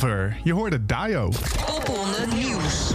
Silver. Je hoorde Dio. Popronde Nieuws.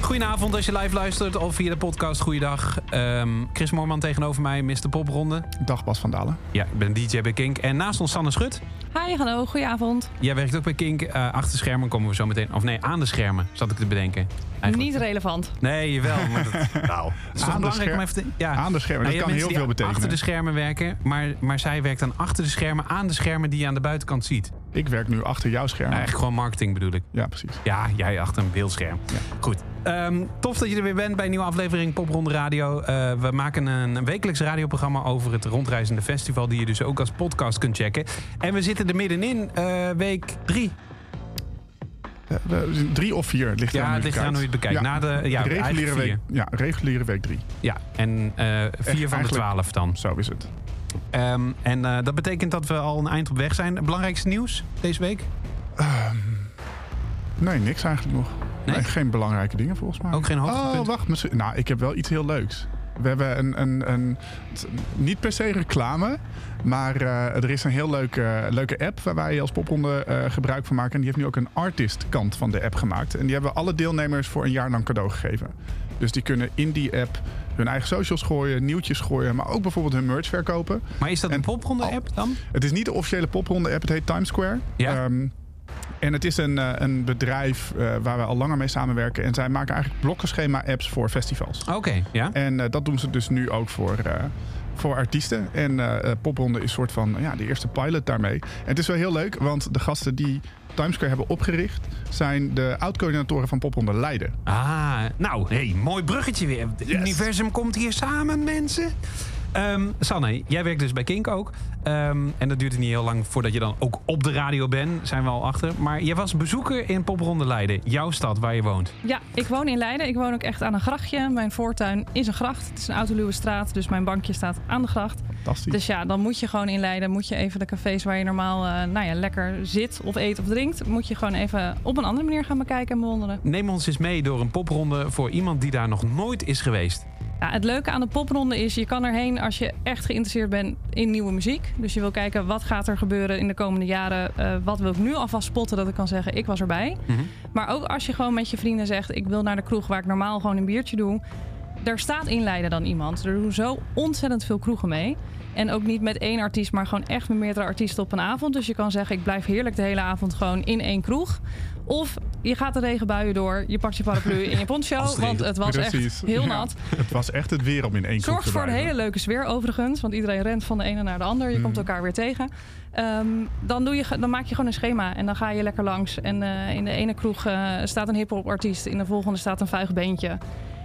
Goedenavond als je live luistert of via de podcast. Goeiedag. Ehm Chris Moorman tegenover mij, Mr. Popronde. Dag Bas van Dalen. Ja, ik ben DJ bij Kink. En naast ons Sanne Schut. Hi, hallo, goedenavond. Jij werkt ook bij Kink. Eh, achter de schermen komen we zo meteen... Of nee, aan de schermen, zat ik te bedenken. Eigenlijk. Niet relevant. Nee, jawel. Maar dat, nou, het is Aan de belangrijk scher- om even te... Ja. Aan de schermen, dat kan heel veel betekenen. achter de schermen werken, maar, maar zij werkt dan achter de schermen aan de schermen die je aan de buitenkant ziet. Ik werk nu achter jouw scherm. Eigenlijk gewoon marketing bedoel ik. Ja, precies. Ja, jij achter een beeldscherm. Goed. Ehm, tof dat je er weer bent bij een nieuwe aflevering Popronde Radio. Eh, we maken een, een wekelijks radioprogramma over het rondreizende festival... die je dus ook als podcast kunt checken. En we zitten er middenin, eh, week drie. Drie of vier. Ligt Ja, eraan het ligt eraan hoe je het bekijkt. Na de- ja, reguliere week, ja, reguliere week drie. Ja, en eh, vier van de twaalf dan. Zo is het. Ehm, en dat betekent dat we al een eind op weg zijn. Belangrijkste nieuws deze week? Nee, niks eigenlijk nog. Nee? Nee, geen belangrijke dingen volgens mij. Ook geen hoogtepunten? Oh, wacht. misschien- Nou, ik heb wel iets heel leuks. We hebben een, een, een niet per se reclame, maar eh, er is een heel leuke, leuke app waar wij als popronde eh, gebruik van maken. En die heeft nu ook een artist kant van de app gemaakt. En die hebben alle deelnemers voor een jaar lang cadeau gegeven. Dus die kunnen in die app hun eigen socials gooien, nieuwtjes gooien, maar ook bijvoorbeeld hun merch verkopen. Maar is dat een En- popronde-app dan? Het is niet de officiële popronde app, het heet Times Square. Ja. Ehm, en het is een, eh, een bedrijf eh, waar we al langer mee samenwerken. En zij maken eigenlijk blokkenschema-apps voor festivals. Oké, ja. En eh, dat doen ze dus nu ook voor, voor artiesten. En Popronde is soort van ja, de eerste pilot daarmee. En het is wel heel leuk, want de gasten die Times Square hebben opgericht... zijn de oud-coördinatoren van Popronde Leiden. Ah, nou, hey, mooi bruggetje weer. Het universum komt hier samen, mensen. Ehm, Sanne, jij werkt dus bij Kink ook. Ehm, en dat duurt niet heel lang voordat je dan ook op de radio bent. Zijn we al achter. Maar je was bezoeker in Popronde Leiden. Jouw stad waar je woont. Ja, ik woon in Leiden. Ik woon ook echt aan een grachtje. Mijn voortuin is een gracht. Het is een autoluwe straat, dus mijn bankje staat aan de gracht. Fantastisch. Dus ja, dan moet je gewoon in Leiden, moet je even de cafés waar je normaal eh, nou ja, lekker zit of eet of drinkt, moet je gewoon even op een andere manier gaan bekijken en bewonderen. Neem ons eens mee door een popronde voor iemand die daar nog nooit is geweest. Ja, het leuke aan de popronde is, je kan erheen als je echt geïnteresseerd bent in nieuwe muziek. Dus je wil kijken, wat gaat er gebeuren in de komende jaren? Eh, wat wil ik nu alvast spotten dat ik kan zeggen, ik was erbij. Mhm. Maar ook als je gewoon met je vrienden zegt, ik wil naar de kroeg waar ik normaal gewoon een biertje doe. Daar staat in Leiden dan iemand. Er doen zo ontzettend veel kroegen mee. En ook niet met één artiest, maar gewoon echt met meerdere artiesten op een avond. Dus je kan zeggen, ik blijf heerlijk de hele avond gewoon in één kroeg. Of je gaat de regenbuien door, je pakt je paraplu in je poncho. Want het was Precies. echt heel Ja. nat. Het was echt het weer om in één kroeg Zorgt te voor een hele leuke sfeer overigens. Want iedereen rent van de ene naar de ander. Je Mm. komt elkaar weer tegen. Ehm, dan, doe je, dan maak je gewoon een schema. En dan ga je lekker langs. En eh, in de ene kroeg eh, staat een hip-hop artiest. In de volgende staat een vuigbeentje.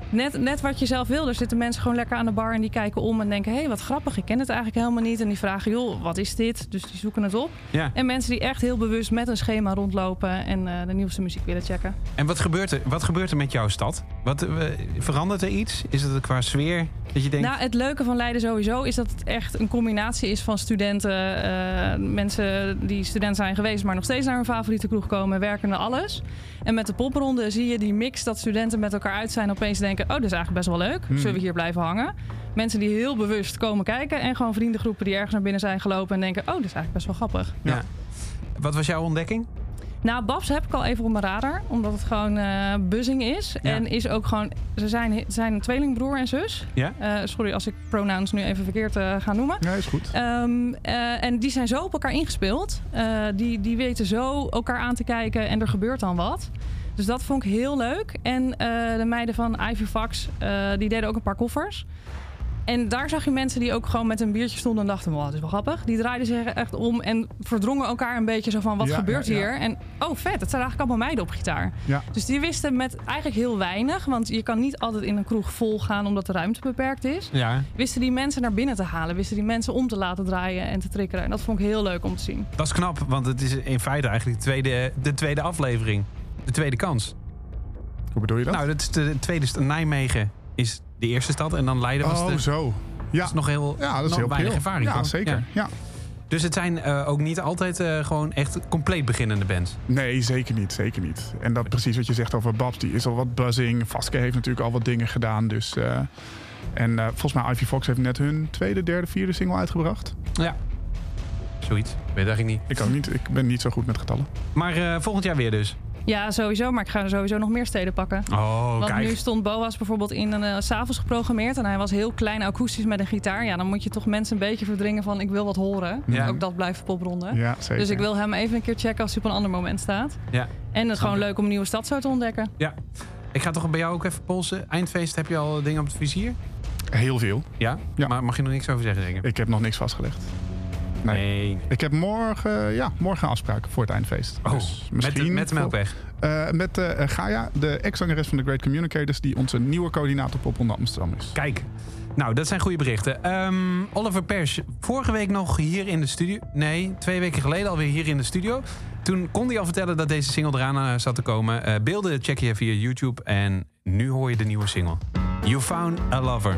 Net, net wat je zelf wil. Er zitten mensen gewoon lekker aan de bar en die kijken om en denken: hé, hey, wat grappig, ik ken het eigenlijk helemaal niet. En die vragen: joh, wat is dit? Dus die zoeken het op. Ja. En mensen die echt heel bewust met een schema rondlopen en eh, de nieuwste muziek willen checken. En wat gebeurt er, wat gebeurt er met jouw stad? Wat, eh, verandert er iets? Is het qua sfeer dat je denkt... Nou, het leuke van Leiden sowieso is dat het echt een combinatie is van studenten, eh, mensen die student zijn geweest, maar nog steeds naar hun favoriete kroeg komen, werken naar alles. En met de popronde zie je die mix dat studenten met elkaar uit zijn, opeens denken: oh, dit is eigenlijk best wel leuk. Hmm. Zullen we hier blijven hangen? Mensen die heel bewust komen kijken en gewoon vriendengroepen die ergens naar binnen zijn gelopen en denken: oh, dit is eigenlijk best wel grappig. ja. Wat was jouw ontdekking? Nou, Babs heb ik al even op mijn radar, omdat het gewoon eh buzzing is. Ja. En is ook gewoon, ze zijn, zijn een tweelingbroer en zus. Ja? Eh, sorry als ik pronouns nu even verkeerd eh, ga noemen. Ja, is goed. Ehm, eh, en die zijn zo op elkaar ingespeeld. Eh, die, die weten zo elkaar aan te kijken en er gebeurt dan wat. Dus dat vond ik heel leuk. En eh, de meiden van Ivy Fox, eh, die deden ook een paar koffers. En daar zag je mensen die ook gewoon met een biertje stonden en dachten... wow, dat is wel grappig. Die draaiden zich echt om en verdrongen elkaar een beetje zo van... wat Ja, gebeurt ja, ja. hier? En oh, vet, het zijn eigenlijk allemaal meiden op gitaar. Dus die wisten met eigenlijk heel weinig... want je kan niet altijd in een kroeg vol gaan omdat de ruimte beperkt is wisten die mensen naar binnen te halen. Wisten die mensen om te laten draaien en te triggeren. En dat vond ik heel leuk om te zien. Dat is knap, want het is in feite eigenlijk de tweede, de tweede aflevering. De tweede kans. Hoe bedoel je dat? Nou, dat is de tweede st- Nijmegen is de eerste stad en dan Leiden was oh, de, zo. Ja. is nog heel, ja, dat is nog heel weinig ervaring. Ja, toch? zeker. Ja. Ja. Dus het zijn eh, ook niet altijd eh, gewoon echt compleet beginnende bands. Nee, zeker niet. Zeker niet. En dat precies wat je zegt over Babs. Die is al wat buzzing. Vaske heeft natuurlijk al wat dingen gedaan. Dus, eh, en volgens mij Ivy Fox heeft net hun tweede, derde, vierde single uitgebracht. Ja. Zoiets. Weet eigenlijk niet. Ik, ook niet, ik ben niet zo goed met getallen. Maar volgend jaar weer dus. Ja, sowieso. Maar ik ga er sowieso nog meer steden pakken. Oh, Want kijk. nu stond Boas bijvoorbeeld in een uh, s'avonds geprogrammeerd. En hij was heel klein akoestisch met een gitaar. Ja, dan moet je toch mensen een beetje verdringen van ik wil wat horen. Ja. Ook dat blijft popronde. Ja, zeker. Dus ik wil hem even een keer checken als hij op een ander moment staat. Ja. En het is gewoon leuk om een nieuwe stad zo te ontdekken. ja. Ik ga toch bij jou ook even polsen. Eindfeest, heb je al dingen op het vizier? Heel veel. Ja? Ja. Maar mag je nog niks over zeggen, zeker? Ik heb nog niks vastgelegd. Nee. Nee. Ik heb morgen, ja, morgen afspraken voor het eindfeest. Oh, Dus met, de, met de voor- melkweg. Eh, met eh, Gaia, de ex-zangeres van de Great Communicators... die onze nieuwe coördinator op Ronde Amsterdam is. Kijk. Nou, dat zijn goede berichten. Ehm, Oliver Pers, vorige week nog hier in de studio. Nee, twee weken geleden alweer hier in de studio. Toen kon hij al vertellen dat deze single eraan eh, zat te komen. Eh, beelden check je via YouTube. En nu hoor je de nieuwe single. You Found a Lover.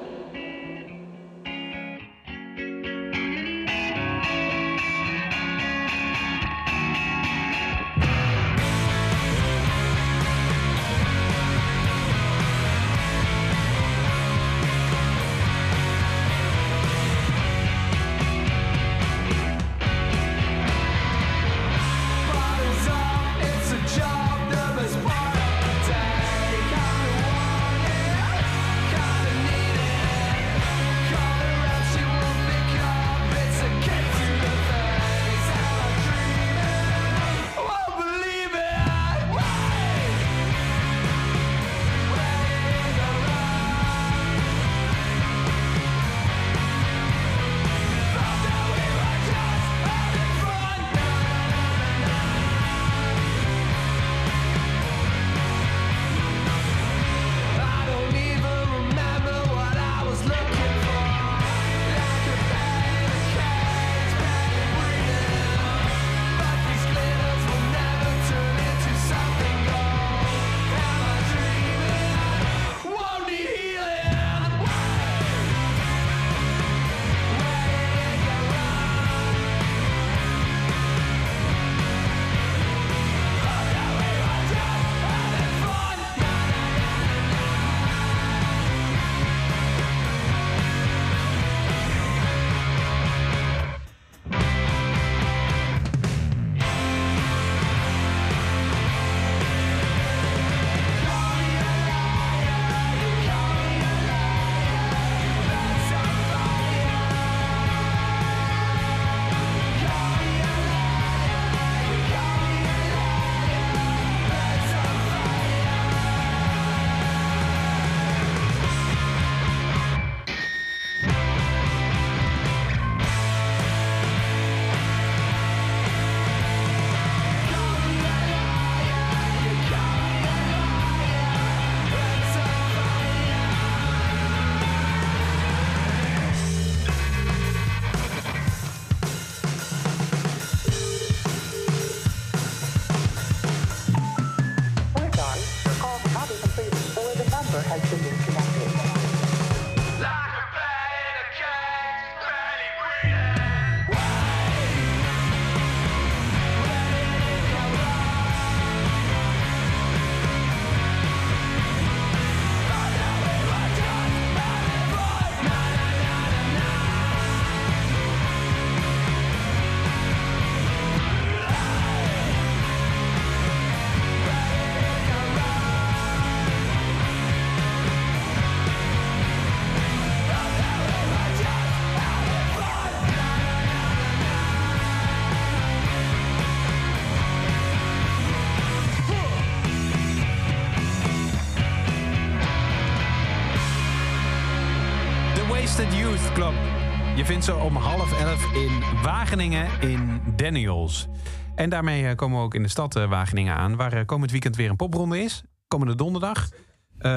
Ze om half elf in Wageningen in Daniels. En daarmee eh, komen we ook in de stad eh, Wageningen aan... waar eh, komend weekend weer een popronde is. Komende donderdag.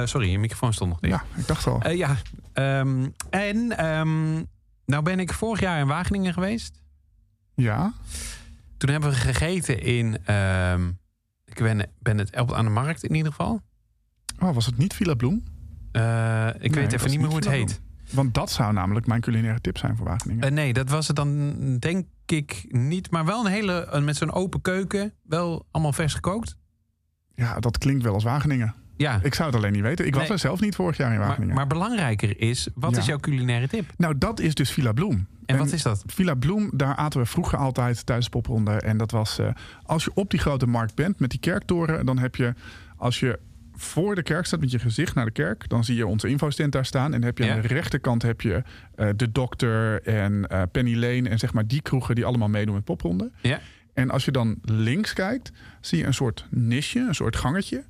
Sorry, je microfoon stond nog dicht. Ja, ik dacht al. Ja, ehm, en ehm, nou ben ik vorig jaar in Wageningen geweest. Ja. Toen hebben we gegeten in... ehm, ik ben, ben het op- aan de markt in ieder geval. Oh, was het niet Villa Bloem? Ik Nee, weet even niet meer hoe het heet. Want dat zou namelijk mijn culinaire tip zijn voor Wageningen. Eh, nee, dat was het dan denk ik niet. Maar wel een hele, een- met zo'n open keuken. Wel allemaal vers gekookt. Ja, dat klinkt wel als Wageningen. Ja, Ik zou het alleen niet weten. Ik was er zelf niet vorig jaar in maar, Wageningen. maar belangrijker is, wat Ja. is jouw culinaire tip? Nou, dat is dus Villa Bloem. En wat is dat? Villa Bloem, daar aten we vroeger altijd tijdens de popronde. En dat was, eh, als je op die grote markt bent met die kerktoren... dan heb je, als je voor de kerk staat met je gezicht naar de kerk... dan zie je onze infostand daar staan. En heb je Ja. aan de rechterkant heb je eh, de dokter en eh, Penny Lane... en zeg maar die kroegen die allemaal meedoen met popronde. Ja. En als je dan links kijkt, zie je een soort nisje, een soort gangetje.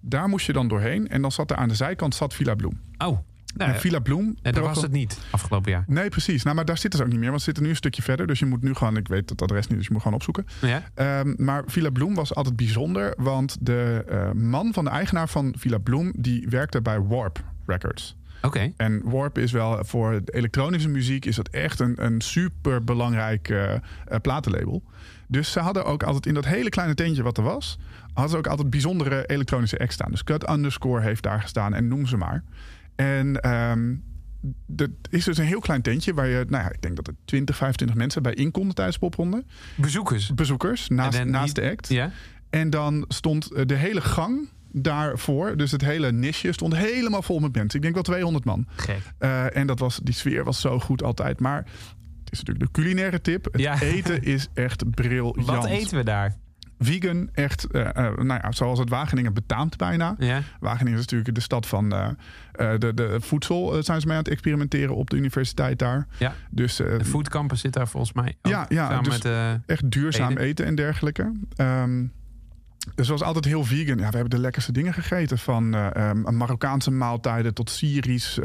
Daar moest je dan doorheen. En dan zat er aan de zijkant zat Villa Bloem. Oh, nou, en Villa Bloem... nee, dat was het niet afgelopen jaar. Nee, precies. Nou, maar daar zitten ze ook niet meer. Want ze zitten nu een stukje verder. Dus je moet nu gewoon... Ik weet het adres niet, dus je moet gewoon opzoeken. Ja? Ehm, maar Villa Bloem was altijd bijzonder. Want de eh, man van de eigenaar van Villa Bloem... die werkte bij Warp Records. Oké. En Warp is wel voor de elektronische muziek is dat echt een, een super belangrijk eh, eh, platenlabel. Dus ze hadden ook altijd in dat hele kleine tentje wat er was, hadden ze ook altijd bijzondere elektronische acts staan. Dus Cut Underscore heeft daar gestaan en noem ze maar. En ehm dat is dus een heel klein tentje waar je, nou ja, ik denk dat er 20, 25 mensen bij in konden tijdens de popronde. Bezoekers. Bezoekers, naast, de act. Ja. En dan stond eh, de hele gang daarvoor, dus het hele nisje, stond helemaal vol met mensen. Ik denk wel 200 man. Eh, en dat was, die sfeer was zo goed altijd. Maar het is natuurlijk de culinaire tip. Het Ja. eten is echt briljant. Wat eten we daar? Vegan, echt, eh, nou ja, zoals het Wageningen betaamt bijna. Ja. Wageningen is natuurlijk de stad van eh, de, de voedsel. zijn ze mee aan het experimenteren op de universiteit daar. Ja. Dus De Food Campus zit daar volgens mij. ook, Ja, ja, Samen dus- met, echt duurzaam eten, en dergelijke. Ehm dus het was altijd heel vegan. Ja, we hebben de lekkerste dingen gegeten. Van eh, ehm, Marokkaanse maaltijden tot Syrisch.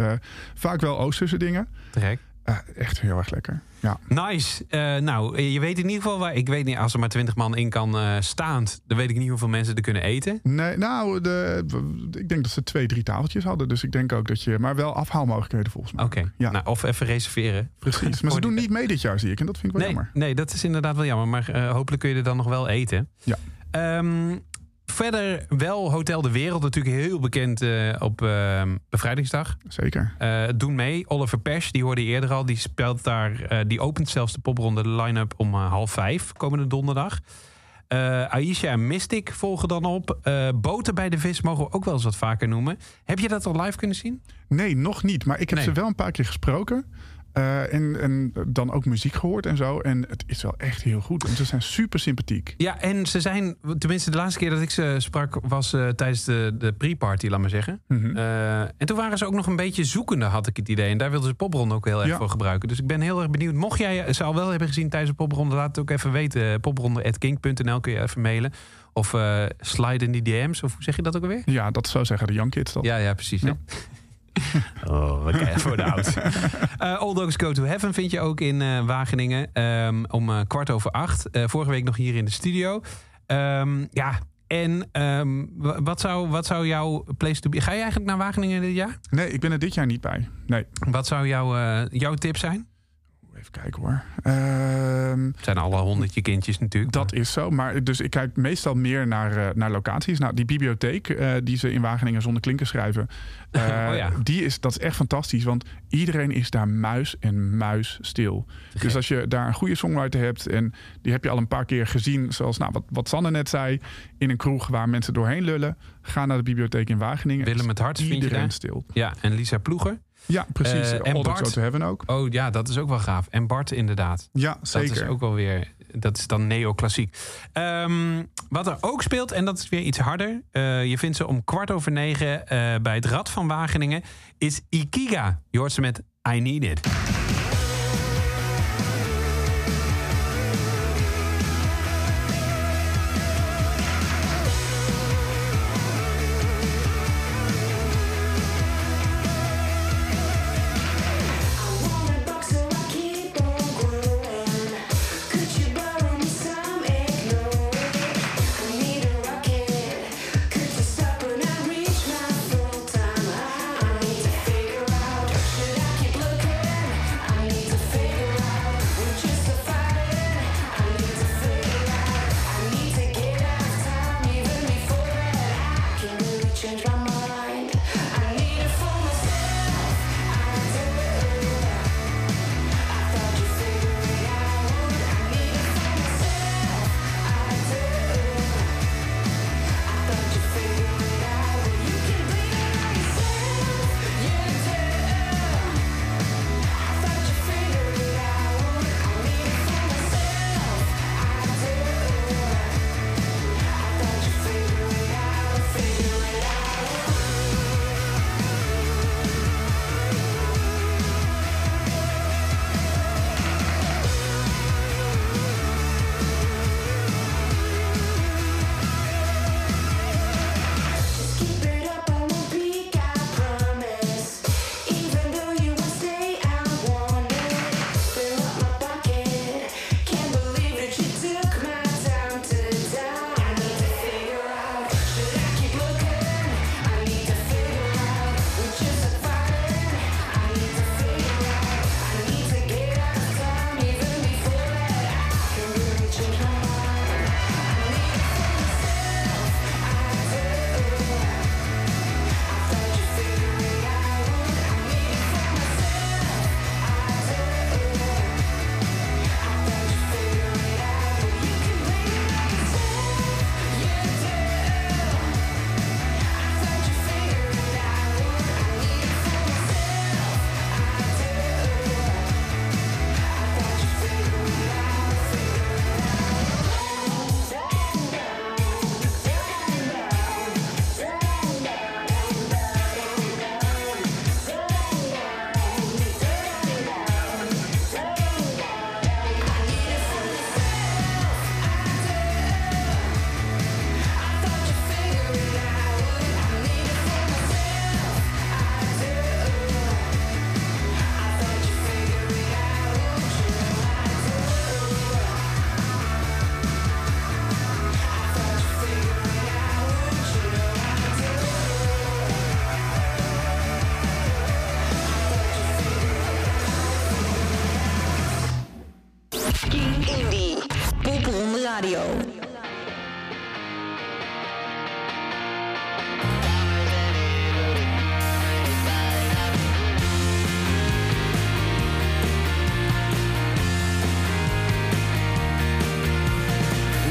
vaak wel Oosterse dingen. te Eh, echt heel erg lekker. Ja. Nice. Eh, nou, je weet in ieder geval waar. Ik weet niet, als er maar 20 man in kan eh staand, dan weet ik niet hoeveel mensen er kunnen eten. Nee, nou, de, ik denk dat ze twee, drie tafeltjes hadden. Dus ik denk ook dat je... Maar wel afhaalmogelijkheden volgens mij. Oké. Ja. Nou, of even reserveren. Precies. Maar ze doen niet mee dit jaar, zie ik. En dat vind ik wel Nee, jammer. nee, dat is inderdaad wel jammer. Maar eh, hopelijk kun je er dan nog wel eten. Ja. Ehm, verder wel Hotel de Wereld. Natuurlijk heel bekend eh, op ehm, Bevrijdingsdag. Zeker. Eh, doen mee. Oliver Pesch, die hoorde je eerder al. Die speelt daar. eh, die opent zelfs de popronde de line-up om half vijf komende donderdag. Aisha en Mystic volgen dan op. Boten bij de vis mogen we ook wel eens wat vaker noemen. Heb je dat al live kunnen zien? Nee, nog niet. Maar ik heb Nee. ze wel een paar keer gesproken. Eh, en, en dan ook muziek gehoord en zo. En het is wel echt heel goed. En ze zijn super sympathiek. Ja, en ze zijn, tenminste de laatste keer dat ik ze sprak, was eh, tijdens de, de pre-party, laat maar zeggen. Mhm. Eh, en toen waren ze ook nog een beetje zoekende, had ik het idee. En daar wilden ze popronde ook heel erg Ja. voor gebruiken. Dus ik ben heel erg benieuwd. Mocht jij ze al wel hebben gezien tijdens de popronde, laat het ook even weten. Popronde.kink.nl kun je even mailen. Of slide in die DM's, of hoe zeg je dat ook alweer? Ja, dat zou zeggen de Young Kids dat. Ja, ja, precies. Ja. oh, wat kijk je voor de oud. Eh All Dogs Go to Heaven vind je ook in eh, Wageningen ehm, om eh, kwart over acht. Eh, vorige week nog hier in de studio. Ehm, ja, en ehm, wa- wat, zou, wat zou jouw place to be... Ga je eigenlijk naar Wageningen dit jaar? Nee, ik ben er dit jaar niet bij. Nee. Wat zou jouw, eh, jouw tip zijn? Even kijken hoor. Ehm, Het zijn alle honderdje kindjes natuurlijk. dat is zo. Maar dus ik kijk meestal meer naar, eh, naar locaties. Nou, die bibliotheek eh, die ze in Wageningen zonder klinker schrijven. eh, Oh ja. die is, dat is echt fantastisch. Want iedereen is daar muis en muis stil. Dus als je daar een goede songwriter hebt. En die heb je al een paar keer gezien. Zoals nou, wat, wat Sanne net zei. In een kroeg waar mensen doorheen lullen. Ga naar de bibliotheek in Wageningen. Willem het Hart Iedereen stil. Ja, en Lisa Ploeger. Ja, precies. Eh, en All Bart? Go to Heaven ook. Oh ja, dat is ook wel gaaf. En Bart inderdaad. Ja, zeker. Dat is ook wel weer. Dat is dan neoclassiek. Ehm wat er ook speelt, en dat is weer iets harder. eh, je vindt ze om kwart over negen eh, bij het Rad van Wageningen. Is Ikiga. Je hoort ze met I Need It.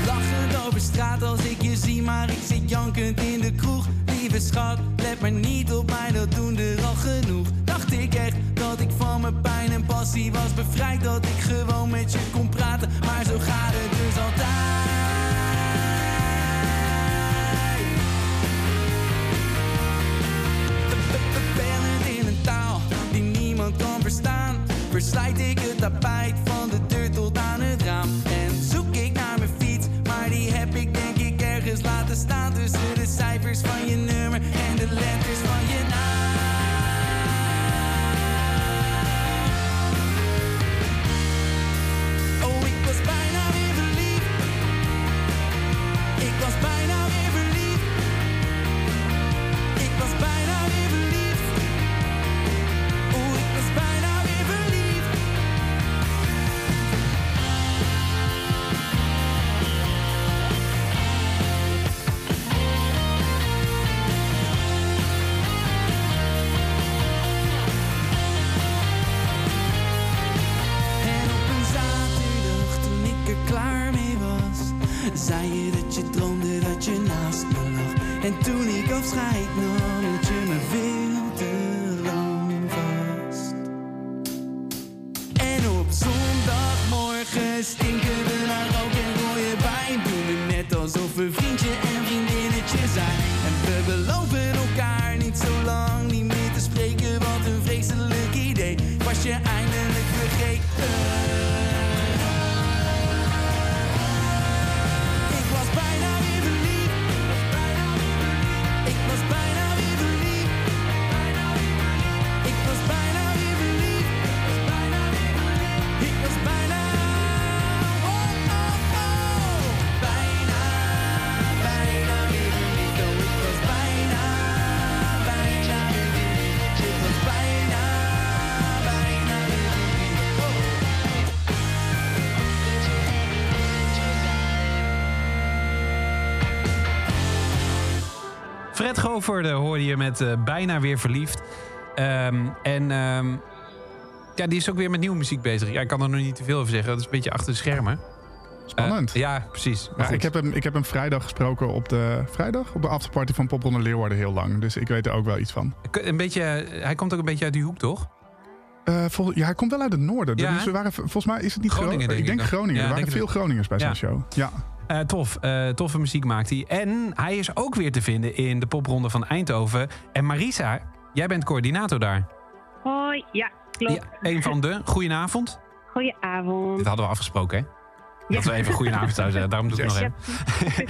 Lachend over straat als ik je zie, maar ik zit jankend in de kroeg. Lieve schat, let maar niet op Goverde hoorde je met eh, Bijna Weer Verliefd. Ehm, en ehm, ja, die is ook weer met nieuwe muziek bezig. Ja, ik kan er nog niet te veel over zeggen. Dat is een beetje achter de schermen. Spannend. Eh, ja, precies. Maar Ja, goed. ik, heb hem, ik heb hem vrijdag gesproken op de vrijdag op de afterparty van Popronde Leeuwarden heel lang. Dus ik weet er ook wel iets van. Een beetje, hij komt ook een beetje uit die hoek, toch? Eh, vol- ja, hij komt wel uit het noorden. Ja, dus we waren, volgens mij is het niet Groningen, Gro- denk ik denk ik. Groningen. Ja, er waren veel. Groningers bij zijn show. Ja. Eh, tof. Eh, toffe muziek maakt hij. En hij is ook weer te vinden in de popronde van Eindhoven. En Marisa, jij bent coördinator daar. Hoi, ja, klopt. Ja, een van de. Goedenavond. Goedenavond. Dit hadden we afgesproken, hè? Dat we even goedenavond zouden zeggen. Daarom doe ik het nog even.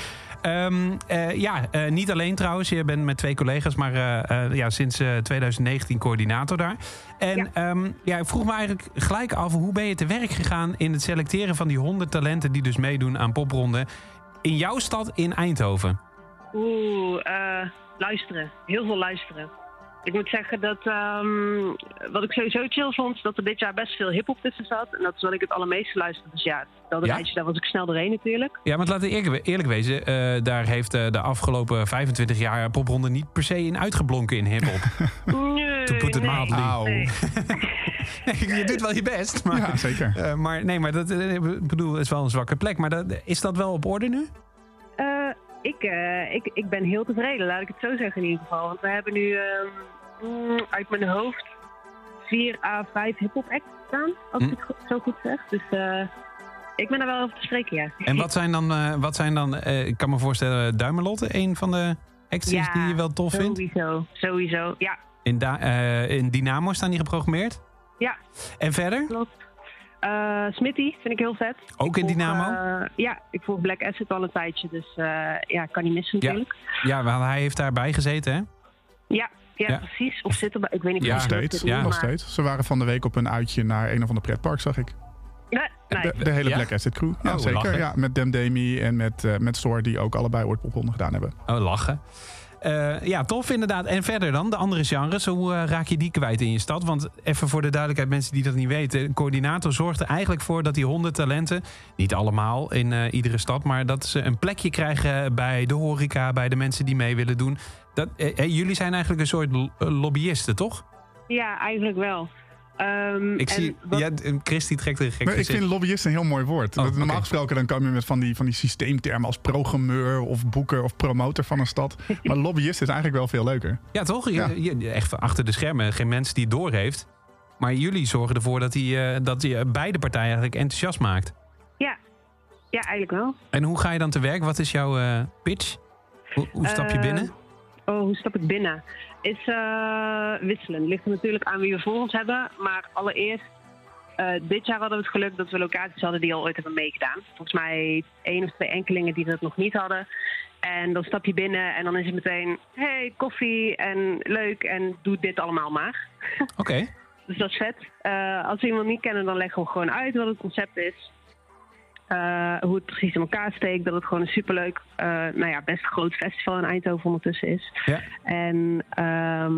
Ehm, eh, ja, eh, niet alleen trouwens. Je bent met twee collega's, maar eh, ja, sinds eh, 2019 coördinator daar. En Ja. ja. ja, ik vroeg me eigenlijk gelijk af... hoe ben je te werk gegaan in het selecteren van die 100 talenten... die dus meedoen aan popronden in jouw stad in Eindhoven? Oeh, eh, luisteren. Heel veel luisteren. Ik moet zeggen dat ehm, wat ik sowieso chill vond, dat er dit jaar best veel hip-hop tussen zat. En dat is wat ik het allermeeste luister. Dus ja, dat Ja? rijtje, daar was ik snel doorheen natuurlijk. Ja, want laten we eerlijk, eerlijk wezen... eh, daar heeft eh, de afgelopen 25 jaar popronde niet per se in uitgeblonken in hiphop. Nee, To put it nee, mildly. Auw. nee. je doet wel je best, maar... ja, zeker. Eh, maar nee, maar dat ik bedoel, het is wel een zwakke plek. Maar dat, is dat wel op orde nu? Eh, ik, eh, ik, ik ben heel tevreden, laat ik het zo zeggen in ieder geval. Want we hebben nu ehm, mm, uit mijn hoofd vier à vijf hip-hop acts staan, als Hm. ik het zo goed zeg. Dus eh, ik ben er wel over te spreken, ja. En wat zijn dan, eh, wat zijn dan eh, ik kan me voorstellen, Duimelotte, een van de acts Ja, die je wel tof vindt? Sowieso, sowieso. Ja, In, in Dynamo staan die geprogrammeerd? ja, En verder? klopt. Eh Smitty vind ik heel vet. Ook Ik in volg, Dynamo? ja, ik volg Black Asset al een tijdje, dus eh, ja, kan niet missen Ja. natuurlijk. Ja, want hij heeft daarbij gezeten, hè? Ja, ja, Ja. precies. Of zitten bij, ik weet niet Ja, nog precies steeds. hoe ze het nog steeds. Ze waren van de week op een uitje naar een of ander pretpark, zag ik. maar- Nee, nee. De, de hele Ja? Black Asset crew. Ja, Oh, zeker. lachen. Ja, met Dem Demi en met, eh met die ook allebei ooit popronde gedaan hebben. Oh, lachen. eh, ja, tof inderdaad. En verder dan, de andere genres, hoe eh, raak je die kwijt in je stad? Want even voor de duidelijkheid, mensen die dat niet weten. Een coördinator zorgt er eigenlijk voor dat die honderd talenten, niet allemaal in eh, iedere stad, maar dat ze een plekje krijgen bij de horeca, bij de mensen die mee willen doen. Dat, eh, eh, jullie zijn eigenlijk een soort eh, lobbyisten, toch? Ja, eigenlijk wel. Ehm, Ik zie, wat- ja, eh, Christy trekt een gek Maar ik vind lobbyist een heel mooi woord. Oh, Normaal gesproken dan kom je met van die, van die systeemtermen als programmeur of boeker of promotor van een stad. Maar lobbyist is eigenlijk wel veel leuker. Ja, toch? Je- Ja. je- echt achter de schermen, geen mens die het doorheeft. Maar jullie zorgen ervoor dat hij eh, dat hij beide partijen eigenlijk enthousiast maakt. ja. ja, eigenlijk wel. En hoe ga je dan te werk? Wat is jouw eh, pitch? Hoe, hoe stap je Eh, binnen? Oh, hoe stap ik binnen? Is eh, wisselend. Ligt er natuurlijk aan wie we voor ons hebben. Maar allereerst, eh, dit jaar hadden we het geluk dat we locaties hadden die al ooit hebben meegedaan. Volgens mij één of twee enkelingen die dat nog niet hadden. En dan stap je binnen en dan is het meteen, hey, koffie en leuk en doe dit allemaal maar. Oké. Dus dat is vet. Eh, als we iemand niet kennen, dan leggen we gewoon uit wat het concept is. Eh, hoe het precies in elkaar steekt. Dat het gewoon een superleuk, eh nou ja, best groot festival in Eindhoven ondertussen is. Ja. En ehm,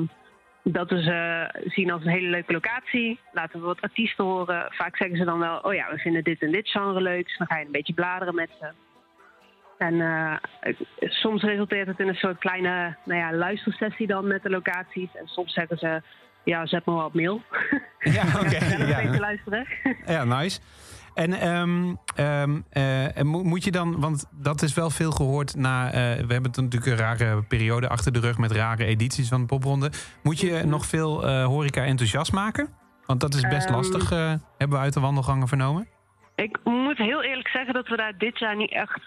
dat we ze zien als een hele leuke locatie. Laten we wat artiesten horen. Vaak zeggen ze dan wel, oh ja, we vinden dit en dit genre leuk. Dus dan ga je een beetje bladeren met ze. En eh, soms resulteert het in een soort kleine nou ja, luistersessie dan met de locaties. En soms zeggen ze, ja, zet me wel op mail. Ja, oké. En dan ja. ja. te luisteren. ja, nice. En ehm, ehm, eh, moet je dan, want dat is wel veel gehoord na. eh, we hebben natuurlijk een rare periode achter de rug met rare edities van de popronde. Moet je nog veel eh, horeca enthousiast maken? Want dat is best Ehm. lastig, hebben we uit de wandelgangen vernomen. Ik moet heel eerlijk zeggen dat we daar dit jaar niet echt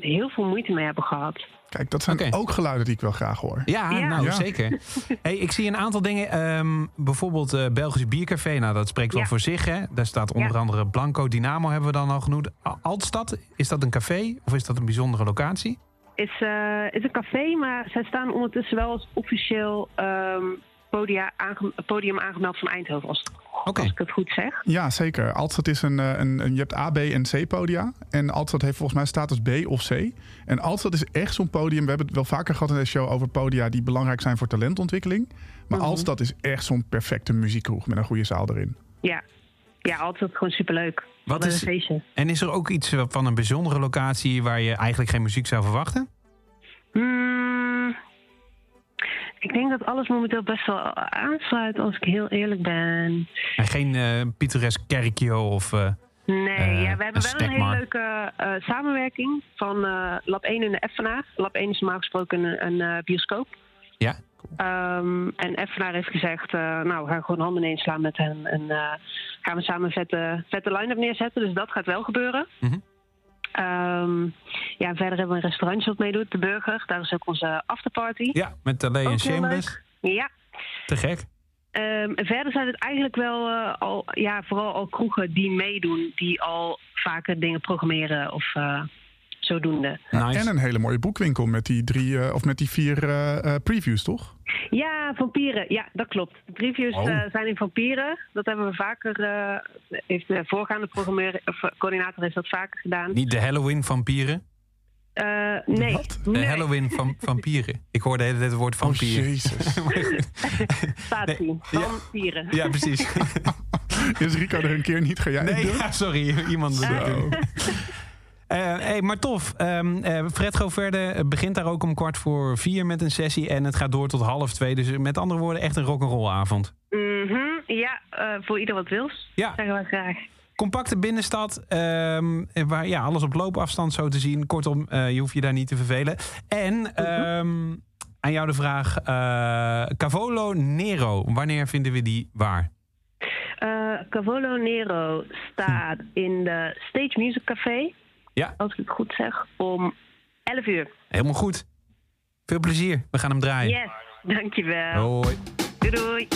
heel veel moeite mee hebben gehad. Kijk, dat zijn ook geluiden die ik wel graag hoor. Ja, Ja. nou Ja. zeker. Hey, ik zie een aantal dingen. ehm, bijvoorbeeld eh Belgisch Biercafé. Nou, dat spreekt wel Ja. voor zich. Hè? Daar staat onder Ja. andere Blanco Dynamo hebben we dan al genoemd. Altstad, is dat een café of is dat een bijzondere locatie? Is, eh, is een café, maar zij staan ondertussen wel als officieel ehm, podia aange- podium aangemeld van Eindhoven, als, het- Oké. als ik het goed zeg. Ja, zeker. Altstad is een, eh, een, een je hebt A, B en C podia. En Altstad heeft volgens mij status B of C. En Altstad is echt zo'n podium. We hebben het wel vaker gehad in deze show over podia die belangrijk zijn voor talentontwikkeling. Maar Mhm. Altstad is echt zo'n perfecte muziekkroeg met een goede zaal erin. Ja, ja altijd gewoon superleuk. Wat Wat is- een feestje. En is er ook iets van een bijzondere locatie waar je eigenlijk geen muziek zou verwachten? Hmm, ik denk dat alles momenteel best wel aansluit, als ik heel eerlijk ben. En geen eh pittoresk kerkje of... eh, Nee, Eh, ja, we hebben een wel een hele leuke samenwerking van Lab 1 en de Effenaar. Lab 1 is normaal gesproken een, een bioscoop. ja, Ehm, en Effenaar heeft gezegd, nou, we gaan gewoon handen ineens slaan met hen. En gaan we samen een vette, vette line-up neerzetten. Dus dat gaat wel gebeuren. Mhm. Ehm, ja, verder hebben we een restaurantje wat meedoet, De Burger. Daar is ook onze afterparty. ja met Talé en Shameless. Ja. Te gek. Ehm, verder zijn het eigenlijk wel eh, al, ja, vooral al kroegen die meedoen, die al vaker dingen programmeren of eh, zodoende. Nice. En een hele mooie boekwinkel met die drie eh, of met die vier eh, eh, previews, toch? Ja, vampieren. Ja, dat klopt. De previews Oh. eh, zijn in vampieren. Dat hebben we vaker. eh, heeft de voorgaande programmeur, of, coördinator heeft dat vaker gedaan. Niet de Halloween vampieren. Eh, nee. Wat? De nee. Halloween van vampieren. Ik hoorde de hele tijd het woord Oh, vampier. jezus. Spatie. Nee, ja. Vampieren. ja, precies. Is Rico er een keer niet? Ga jij het Nee, doen? ja, sorry. Iemand hey, maar tof. Eh, Fred Goverde begint daar ook om kwart voor vier met een sessie. En het gaat door tot half twee. Dus met andere woorden, echt een rock'n'roll avond. Mhm, Ja, eh, voor ieder wat wils. Ja. Zeggen we graag. Compacte binnenstad. ehm, waar ja, alles op loopafstand zo te zien. Kortom, eh, je hoeft je daar niet te vervelen. En ehm, aan jou de vraag. eh, Cavolo Nero. Wanneer vinden we die waar? Eh, Cavolo Nero staat in de Stage Music Café. Ja. Als ik het goed zeg. Om 11 uur. Helemaal goed. Veel plezier. We gaan hem draaien. Yes, dankjewel. Hoi. Doei doei.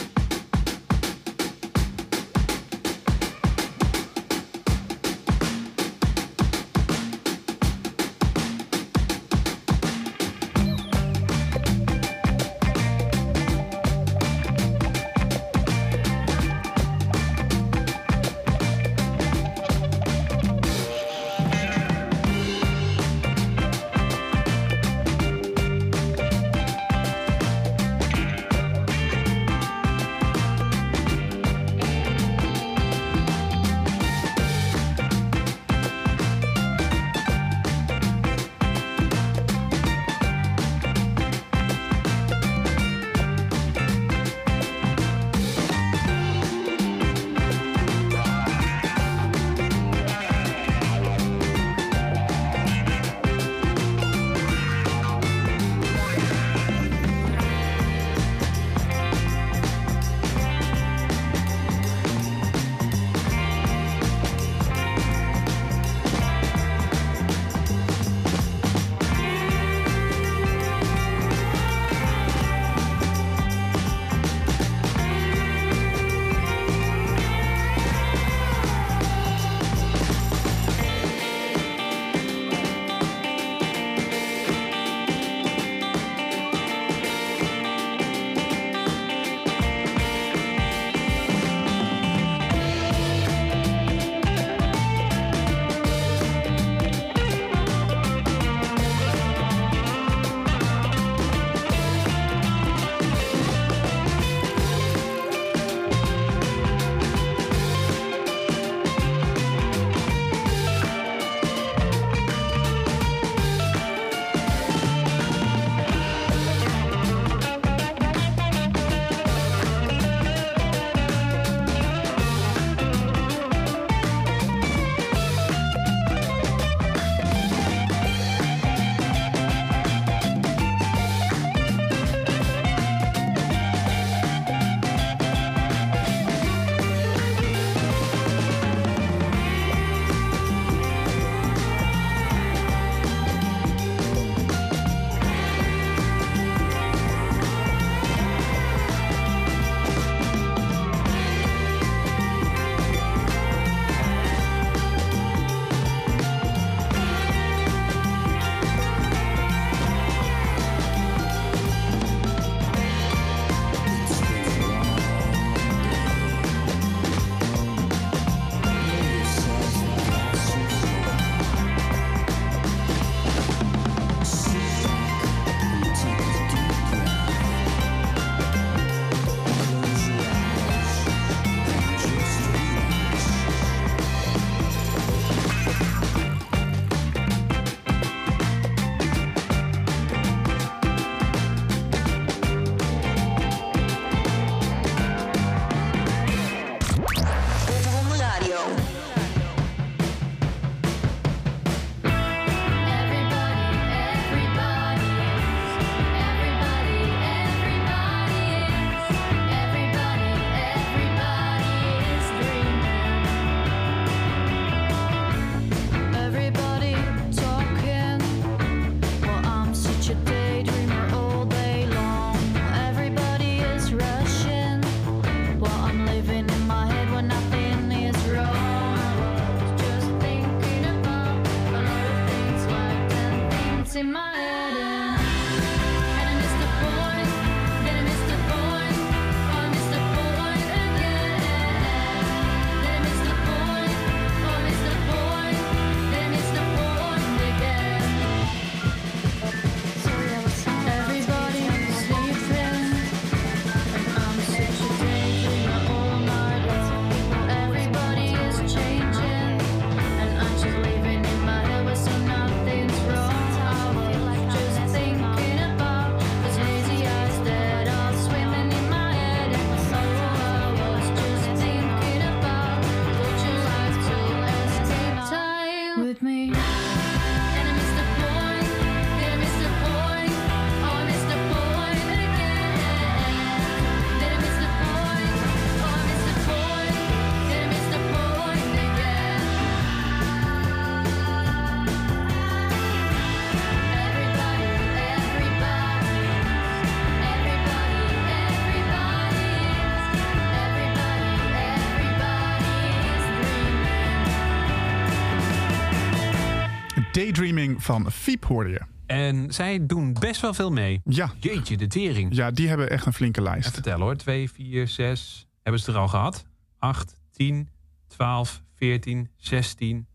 Daydreaming van Fiep hoorde je. En zij doen best wel veel mee. Ja. Jeetje, de tering. Ja, die hebben echt een flinke lijst. Vertel hoor. 2, 4, 6. Hebben ze er al gehad? 8, 10, 12, 14, 16,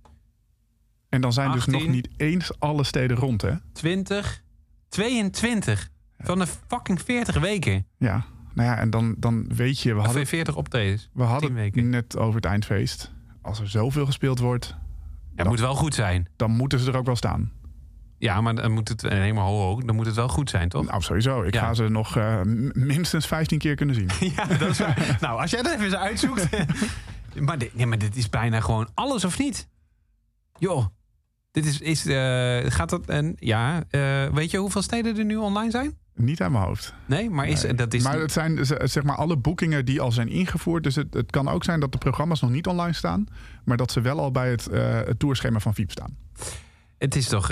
En dan zijn dus 18. nog niet eens alle steden rond, hè? 20, 22. Van de fucking 40 weken. Ja. Nou ja, en dan, dan weet je, we hadden, 40 optredens. we hadden 10 het weken. net over het eindfeest. Als er zoveel gespeeld wordt, Het moet wel goed zijn. dan moeten ze er ook wel staan. Ja, maar dan moet het helemaal hoog. Dan moet het wel goed zijn, toch? Nou, sowieso. Ik Ja. ga ze nog eh, minstens 15 keer kunnen zien. Ja, dat is waar. nou, als jij dat even eens uitzoekt. maar, dit, nee, maar dit is bijna gewoon alles of niet. Joh. Dit is, is eh, gaat dat, en ja, eh, weet je hoeveel steden er nu online zijn? Niet aan mijn hoofd. Nee, maar is, Nee. dat is maar het zijn zeg maar alle boekingen die al zijn ingevoerd. Dus het, het kan ook zijn dat de programma's nog niet online staan. Maar dat ze wel al bij het, eh het tourschema van Viep staan. Het is toch,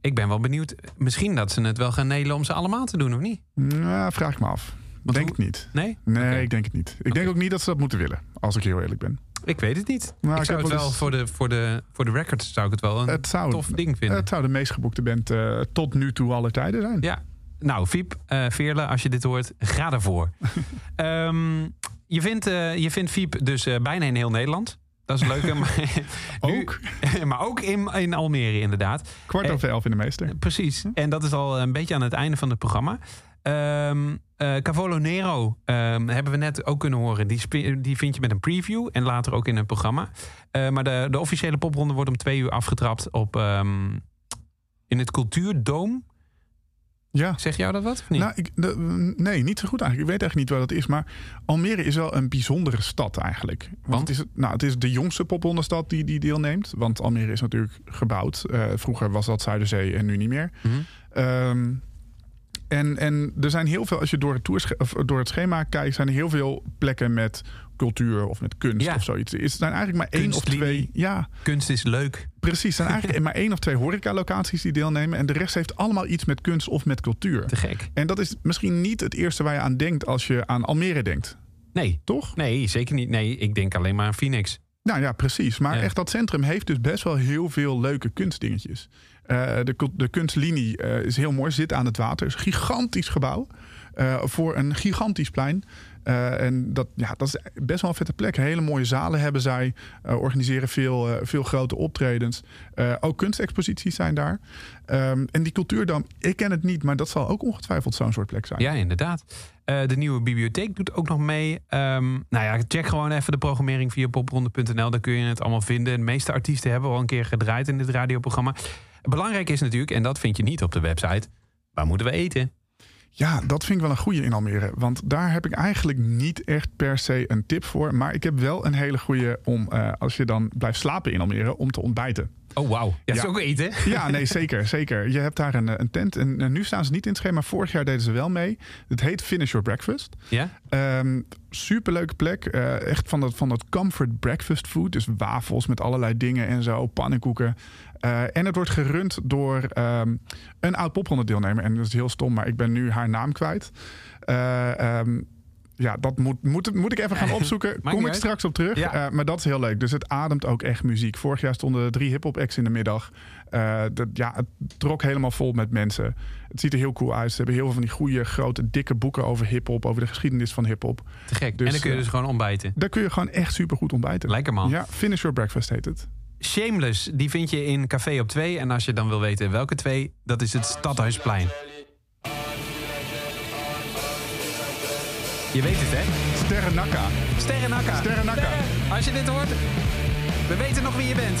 ik ben wel benieuwd. Misschien dat ze het wel gaan nelen om ze allemaal te doen, of niet? Nou, vraag ik me af. Want denk hoe- het niet. Nee? Nee, ik denk het niet. Ik denk ook niet dat ze dat moeten willen. Als ik heel eerlijk ben. Ik weet het niet. Nou, ik ik zou het wel eens- voor de, voor, de, voor de records zou ik het wel een Het zou, tof ding vinden. het zou de meest geboekte band eh, tot nu toe alle tijden zijn. Ja. Nou, Fiep, eh Veerle, als je dit hoort, ga ervoor. Ehm, je, vindt, eh, je vindt Fiep dus bijna in heel Nederland. Dat is leuk. maar, nu- Ook maar ook in, in Almere, inderdaad. kwart over elf in de meester. Precies. En dat is al een beetje aan het einde van het programma. Ehm eh, Cavolo Nero ehm, hebben we net ook kunnen horen. Die, die vind je met een preview en later ook in het programma. Eh, maar de, de officiële popronde wordt om twee uur afgetrapt op, ehm, in het Cultuurdoom. Ja. Zeg jou dat wat? Of niet? Nou, ik, de- nee, niet zo goed eigenlijk. Ik weet echt niet wat het is. Maar Almere is wel een bijzondere stad eigenlijk. Want, Want? Het, is, nou, het is de jongste poprondenstad die, die deelneemt. Want Almere is natuurlijk gebouwd. Eh, vroeger was dat Zuiderzee en nu niet meer. Ehm, en, en er zijn heel veel, als je door het, of door het schema kijkt, zijn er heel veel plekken met cultuur of met kunst Ja. of zoiets. Er zijn eigenlijk maar één of twee. Ja, Kunst is leuk. precies. Er zijn eigenlijk maar één of twee horecalocaties die deelnemen. En de rest heeft allemaal iets met kunst of met cultuur. Te gek. En dat is misschien niet het eerste waar je aan denkt als je aan Almere denkt. Nee, Toch? nee, zeker niet. Nee, ik denk alleen maar aan Phoenix. Nou ja, precies. Maar Ja. echt dat centrum heeft dus best wel heel veel leuke kunstdingetjes. Eh, de, de kunstlinie eh, is heel mooi, zit aan het water. is een gigantisch gebouw eh, voor een gigantisch plein. En dat, ja, dat is best wel een vette plek. Hele mooie zalen hebben zij. organiseren veel, veel grote optredens. Ook kunstexposities zijn daar. Ehm, en die cultuurdam, ik ken het niet, maar dat zal ook ongetwijfeld zo'n soort plek zijn. Ja, inderdaad. De nieuwe bibliotheek doet ook nog mee. Ehm, nou ja, check gewoon even de programmering via popronde.nl. Daar kun je het allemaal vinden. De meeste artiesten hebben al een keer gedraaid in dit radioprogramma. Belangrijk is natuurlijk, en dat vind je niet op de website... waar moeten we eten? Ja, dat vind ik wel een goede in Almere. Want daar heb ik eigenlijk niet echt per se een tip voor. Maar ik heb wel een hele goede om, eh, als je dan blijft slapen in Almere, om te ontbijten. Oh, wauw. Ja, dat is Ja. ook eten. Ja, nee, zeker, zeker. Je hebt daar een, eh, een tent. En, eh, nu staan ze niet in het schema. Vorig jaar deden ze wel mee. Het heet Finish Your Breakfast. Ja? Ehm superleuke plek. Echt van dat, van dat comfort breakfast food. Dus wafels met allerlei dingen en zo. Pannenkoeken. Eh, en het wordt gerund door ehm, een oud popronde deelnemer. En dat is heel stom, maar ik ben nu haar naam kwijt. Eh, ehm, Ja, dat moet, moet, moet ik even gaan opzoeken. Kom ik straks op terug. Ja. Eh, maar dat is heel leuk. Dus het ademt ook echt muziek. Vorig jaar stonden er drie hip-hop acts in de middag. Dat, ja, het trok helemaal vol met mensen. Het ziet er heel cool uit. Ze hebben heel veel van die goede, grote, dikke boeken over hip-hop. Over de geschiedenis van hip-hop. Te gek. Dus, en dan kun je dus gewoon ontbijten. Daar kun je gewoon echt super goed ontbijten. Lekker man. Ja, Finish Your Breakfast heet het. Shameless, die vind je in Café op 2. En als je dan wil weten welke twee, dat is het Stadhuisplein. Je weet het, hè? Sterren Nakka. Sterren Nakka. Sterren Nakka. Sterren, Als je dit hoort, we weten nog wie je bent.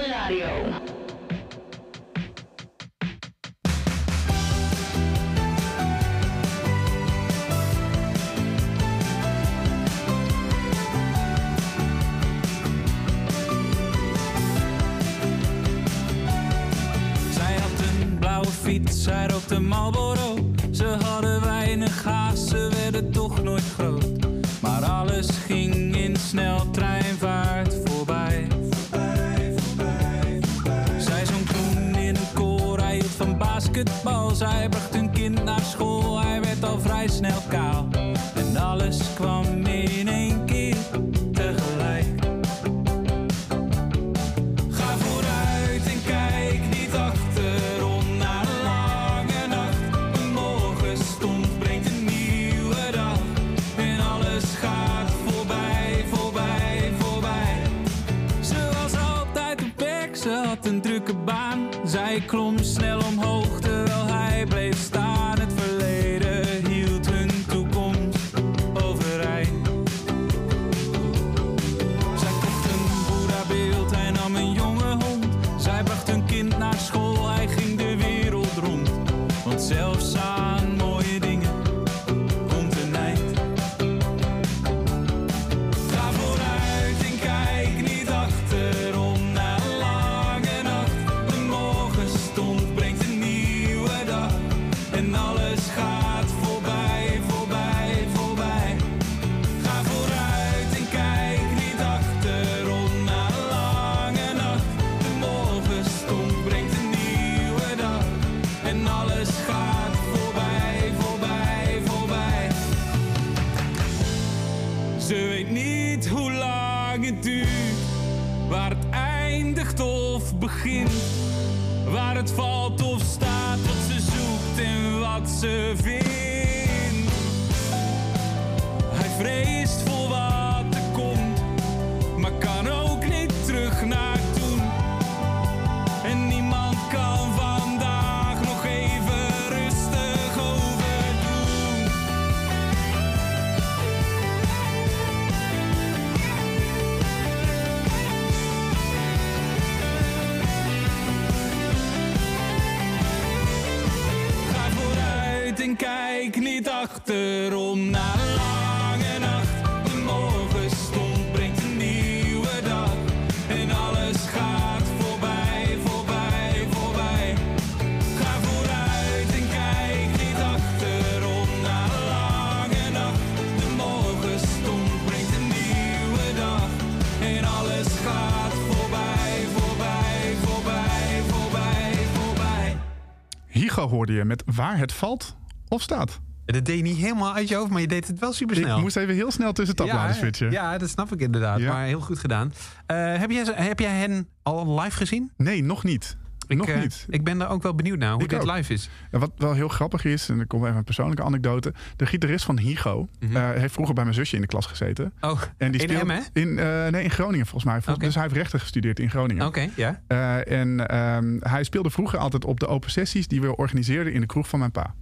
je met Waar het valt of staat. Dat deed je niet helemaal uit je hoofd, maar je deed het wel super snel. Ik moest even heel snel tussen tabbladen switchen. Ja, dat snap ik inderdaad. Ja. Maar heel goed gedaan. Eh, heb, jij, heb jij hen al live gezien? Nee, nog niet. Ik, nog eh, niet. Ik ben daar ook wel benieuwd naar hoe Ik dit ook. live is. Ja, wat wel heel grappig is, en er komt even een persoonlijke anekdote. De gitarist van Higo Mhm. eh, heeft vroeger bij mijn zusje in de klas gezeten. Oh, En die in speelt in, eh, nee, in Groningen volgens mij. Dus hij heeft rechten gestudeerd in Groningen. Oké, ja. En ehm, hij speelde vroeger altijd op de open sessies die we organiseerden in de kroeg van mijn pa.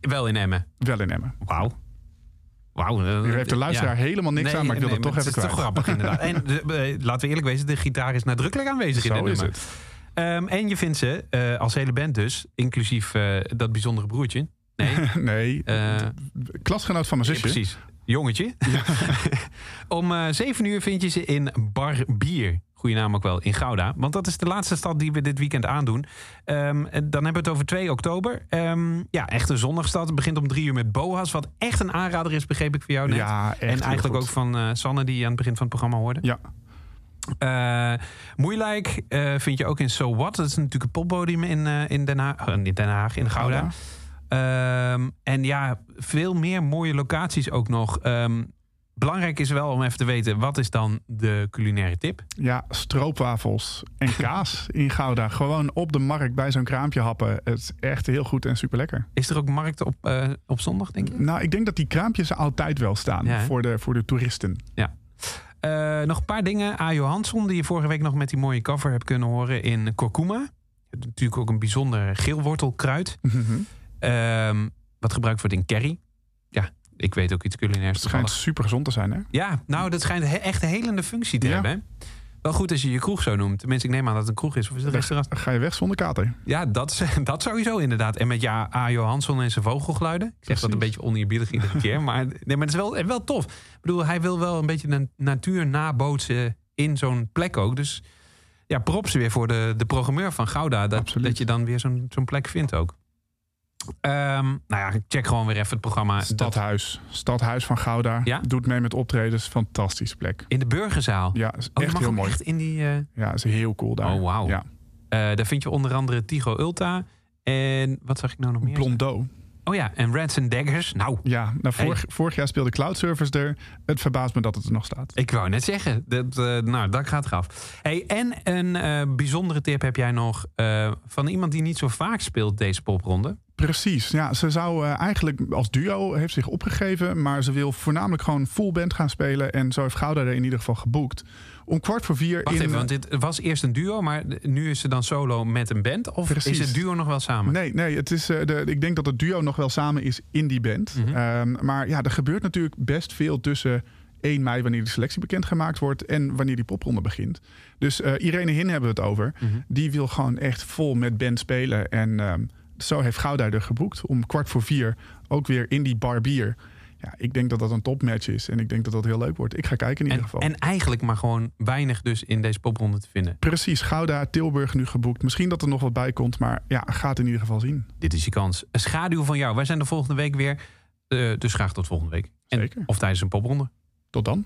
Wel in Emmen. Wel in Emmen. Wauw. Wauw. Hier heeft de luisteraar ja. helemaal niks Nee, aan, maar ik wil nee, het toch even Het is kwijt. toch grappig inderdaad. En de, laten we eerlijk wezen, de gitaar is nadrukkelijk aanwezig in Zo dit is nummer. het. Ehm, en je vindt ze eh, als hele band dus, inclusief eh, dat bijzondere broertje. Nee, nee, eh, klasgenoot van mijn Ja, zusje. precies. Jongetje. Om 7 uur vind je ze in Bar Bier. Goeie naam ook wel, in Gouda. Want dat is de laatste stad die we dit weekend aandoen. Ehm, dan hebben we het over 2 oktober. Ehm, ja, echt een zondagstad. Het begint om 3 uur met Boas. Wat echt een aanrader is, begreep ik voor jou net. Ja, echt en eigenlijk ook van Sanne, die je aan het begin van het programma hoorde. Ja, Eh Moeilijk eh, vind je ook in So What. Dat is natuurlijk een poppodium in, eh, in Den, Haag, niet Den Haag, in Gouda. Ehm, en ja, veel meer mooie locaties ook nog. Ehm, belangrijk is wel om even te weten, wat is dan de culinaire tip? Ja, stroopwafels en kaas in Gouda. Gewoon op de markt bij zo'n kraampje happen. Het is echt heel goed en super lekker. Is er ook markt op, op zondag, denk je? Nou, ik denk dat die kraampjes altijd wel staan Ja, voor, de, voor de toeristen. Ja. Eh, nog een paar dingen. A. Johansson, die je vorige week nog met die mooie cover hebt kunnen horen in Kurkuma. Natuurlijk ook een bijzonder geelwortelkruid. Mhm. Ehm, wat gebruikt wordt in curry. Ja, ik weet ook iets culinairs. Het schijnt super gezond te zijn, hè? Ja, nou, dat schijnt he- echt een helende functie te Ja. hebben. Hè? Wel goed als je je kroeg zo noemt. Tenminste, ik neem aan dat het een kroeg is. Of is het een restaurant? Dan ga je weg zonder kater. Ja, dat, dat sowieso inderdaad. En met ja, A. Johansson en zijn vogelgeluiden. Ik zeg dat een beetje oneerbiedig iedere keer. Maar, nee, maar het is wel, wel tof. Ik bedoel, hij wil wel een beetje de natuur nabootsen in zo'n plek ook. Dus ja, props weer voor de, de programmeur van Gouda. Dat, Absoluut. dat je dan weer zo'n zo'n plek vindt ook. Ehm, nou ja, check gewoon weer even het programma. Stadhuis. Stadhuis van Gouda. Ja? Doet mee met optredens. Fantastische plek. in de Burgerzaal. Ja, is Oh, echt heel mooi. echt in die... eh, Ja, is heel cool daar. Oh, wauw. Ja. eh, daar vind je onder andere Tigo Ulta. En wat zag ik nou nog meer? Blondeau. Oh ja, en Rats and Daggers. Nou, Ja, nou, Hey. vorig, vorig jaar speelde Cloud Service er. Het verbaast me dat het er nog staat. Ik wou net zeggen, dat, eh, nou, dat gaat eraf. Hey, en een bijzondere tip heb jij nog van iemand die niet zo vaak speelt deze popronde. Precies, ja. Ze zou eh, eigenlijk als duo heeft zich opgegeven, maar ze wil voornamelijk gewoon full band gaan spelen. En zo heeft Gouda er in ieder geval geboekt. Om kwart voor vier Wacht in... even, want dit was eerst een duo, maar nu is ze dan solo met een band? Of Precies. is het duo nog wel samen? Nee, nee het is, eh, de, ik denk dat het duo nog wel samen is in die band. Mhm. Ehm, maar ja, er gebeurt natuurlijk best veel tussen 1 mei, wanneer de selectie bekendgemaakt wordt, en wanneer die popronde begint. Dus eh, Irene Hin hebben we het over. Mhm. Die wil gewoon echt vol met band spelen. En ehm, zo heeft Gouda er geboekt om kwart voor vier ook weer in die bar bier. Ja, ik denk dat dat een topmatch is. En ik denk dat dat heel leuk wordt. Ik ga kijken in ieder En, geval. en eigenlijk maar gewoon weinig dus in deze popronde te vinden. Precies, Gouda, Tilburg nu geboekt. Misschien dat er nog wat bij komt, maar ja, gaat in ieder geval zien. Dit is je kans. Een schaduw van jou. Wij zijn de volgende week weer. Eh, dus graag tot volgende week. En, Zeker. Of tijdens een popronde. Tot dan.